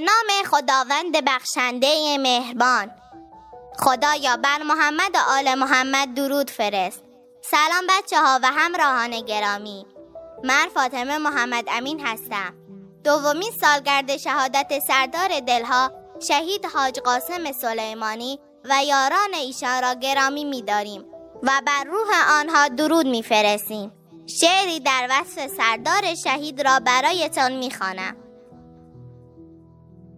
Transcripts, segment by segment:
نام خداوند بخشنده مهربان. خدایا بر محمد و آل محمد درود فرست. سلام بچه ها و همراهان گرامی. من فاطمه محمد امین هستم. دومین سالگرد شهادت سردار دلها شهید حاج قاسم سلیمانی و یاران ایشان را گرامی می‌داریم و بر روح آنها درود میفرستیم. شعری در وصف سردار شهید را برایتان می‌خوانم.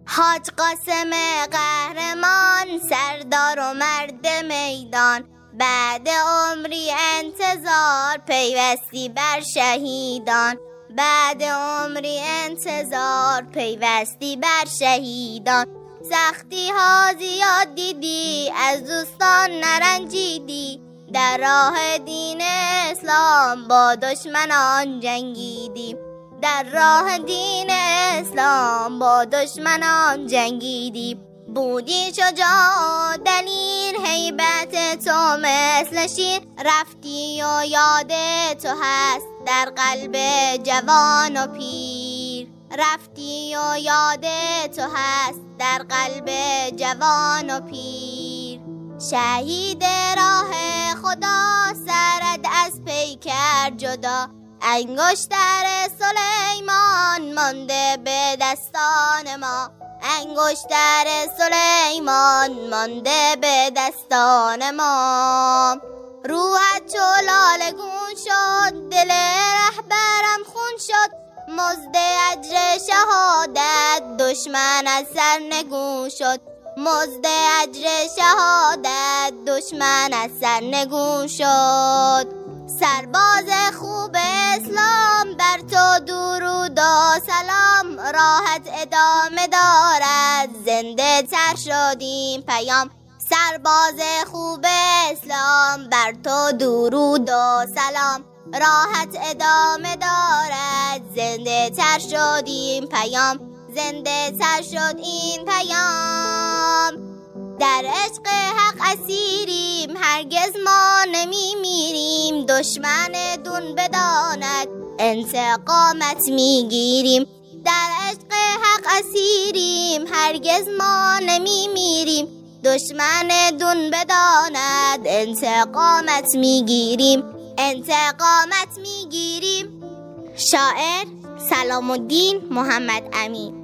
حاج قاسم قهرمان سردار و مرد میدان. بعد عمری انتظار پیوستی بر شهیدان. بعد عمری انتظار پیوستی بر شهیدان. سختی ها زیاد دیدی از دوستان نرنجیدی. در راه دین اسلام با دشمنان جنگیدی. در راه دین اسلام با دشمنان جنگیدی. بودی شجاع دلیل حیبت تو مثل شیر. رفتی و یاد تو هست در قلب جوان و پیر. رفتی و یاد تو هست در قلب جوان و پیر. شهید راه خدا سرد از پیکر جدا. انگشتر سلیمان مانده به دستان ما. انگشتر سلیمان مانده به دستان ما. روحت چو لالگون شد دل رهبرم خون شد. مزد اجر شهادت دشمن از سر نگون شد. مزد اجر شهادت دشمن از سر نگون شد. سرباز خوب اسلام بر تو درود و سلام. راحت ادامه دارد. زنده تر شدیم پیام. سرباز خوب اسلام بر تو درود و سلام. راحت ادامه دارد. زنده تر شدیم پیام. زنده تر شد این پیام. در عشق حق اسیریم هرگز ما نمی میریم دشمن دون بداند انتقامت می‌گیریم. در عشق حق اسیریم هرگز ما نمی میریم دشمن دون بداند انتقامت می‌گیریم. انتقامت می‌گیریم. شاعر سلام الدین محمد امین.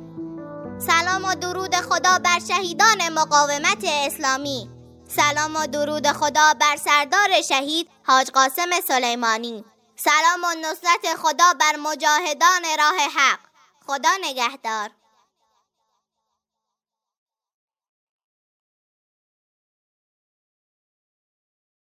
سلام و درود خدا بر شهیدان مقاومت اسلامی. سلام و درود خدا بر سردار شهید حاج قاسم سلیمانی. سلام و نصرت خدا بر مجاهدان راه حق. خدا نگهدار.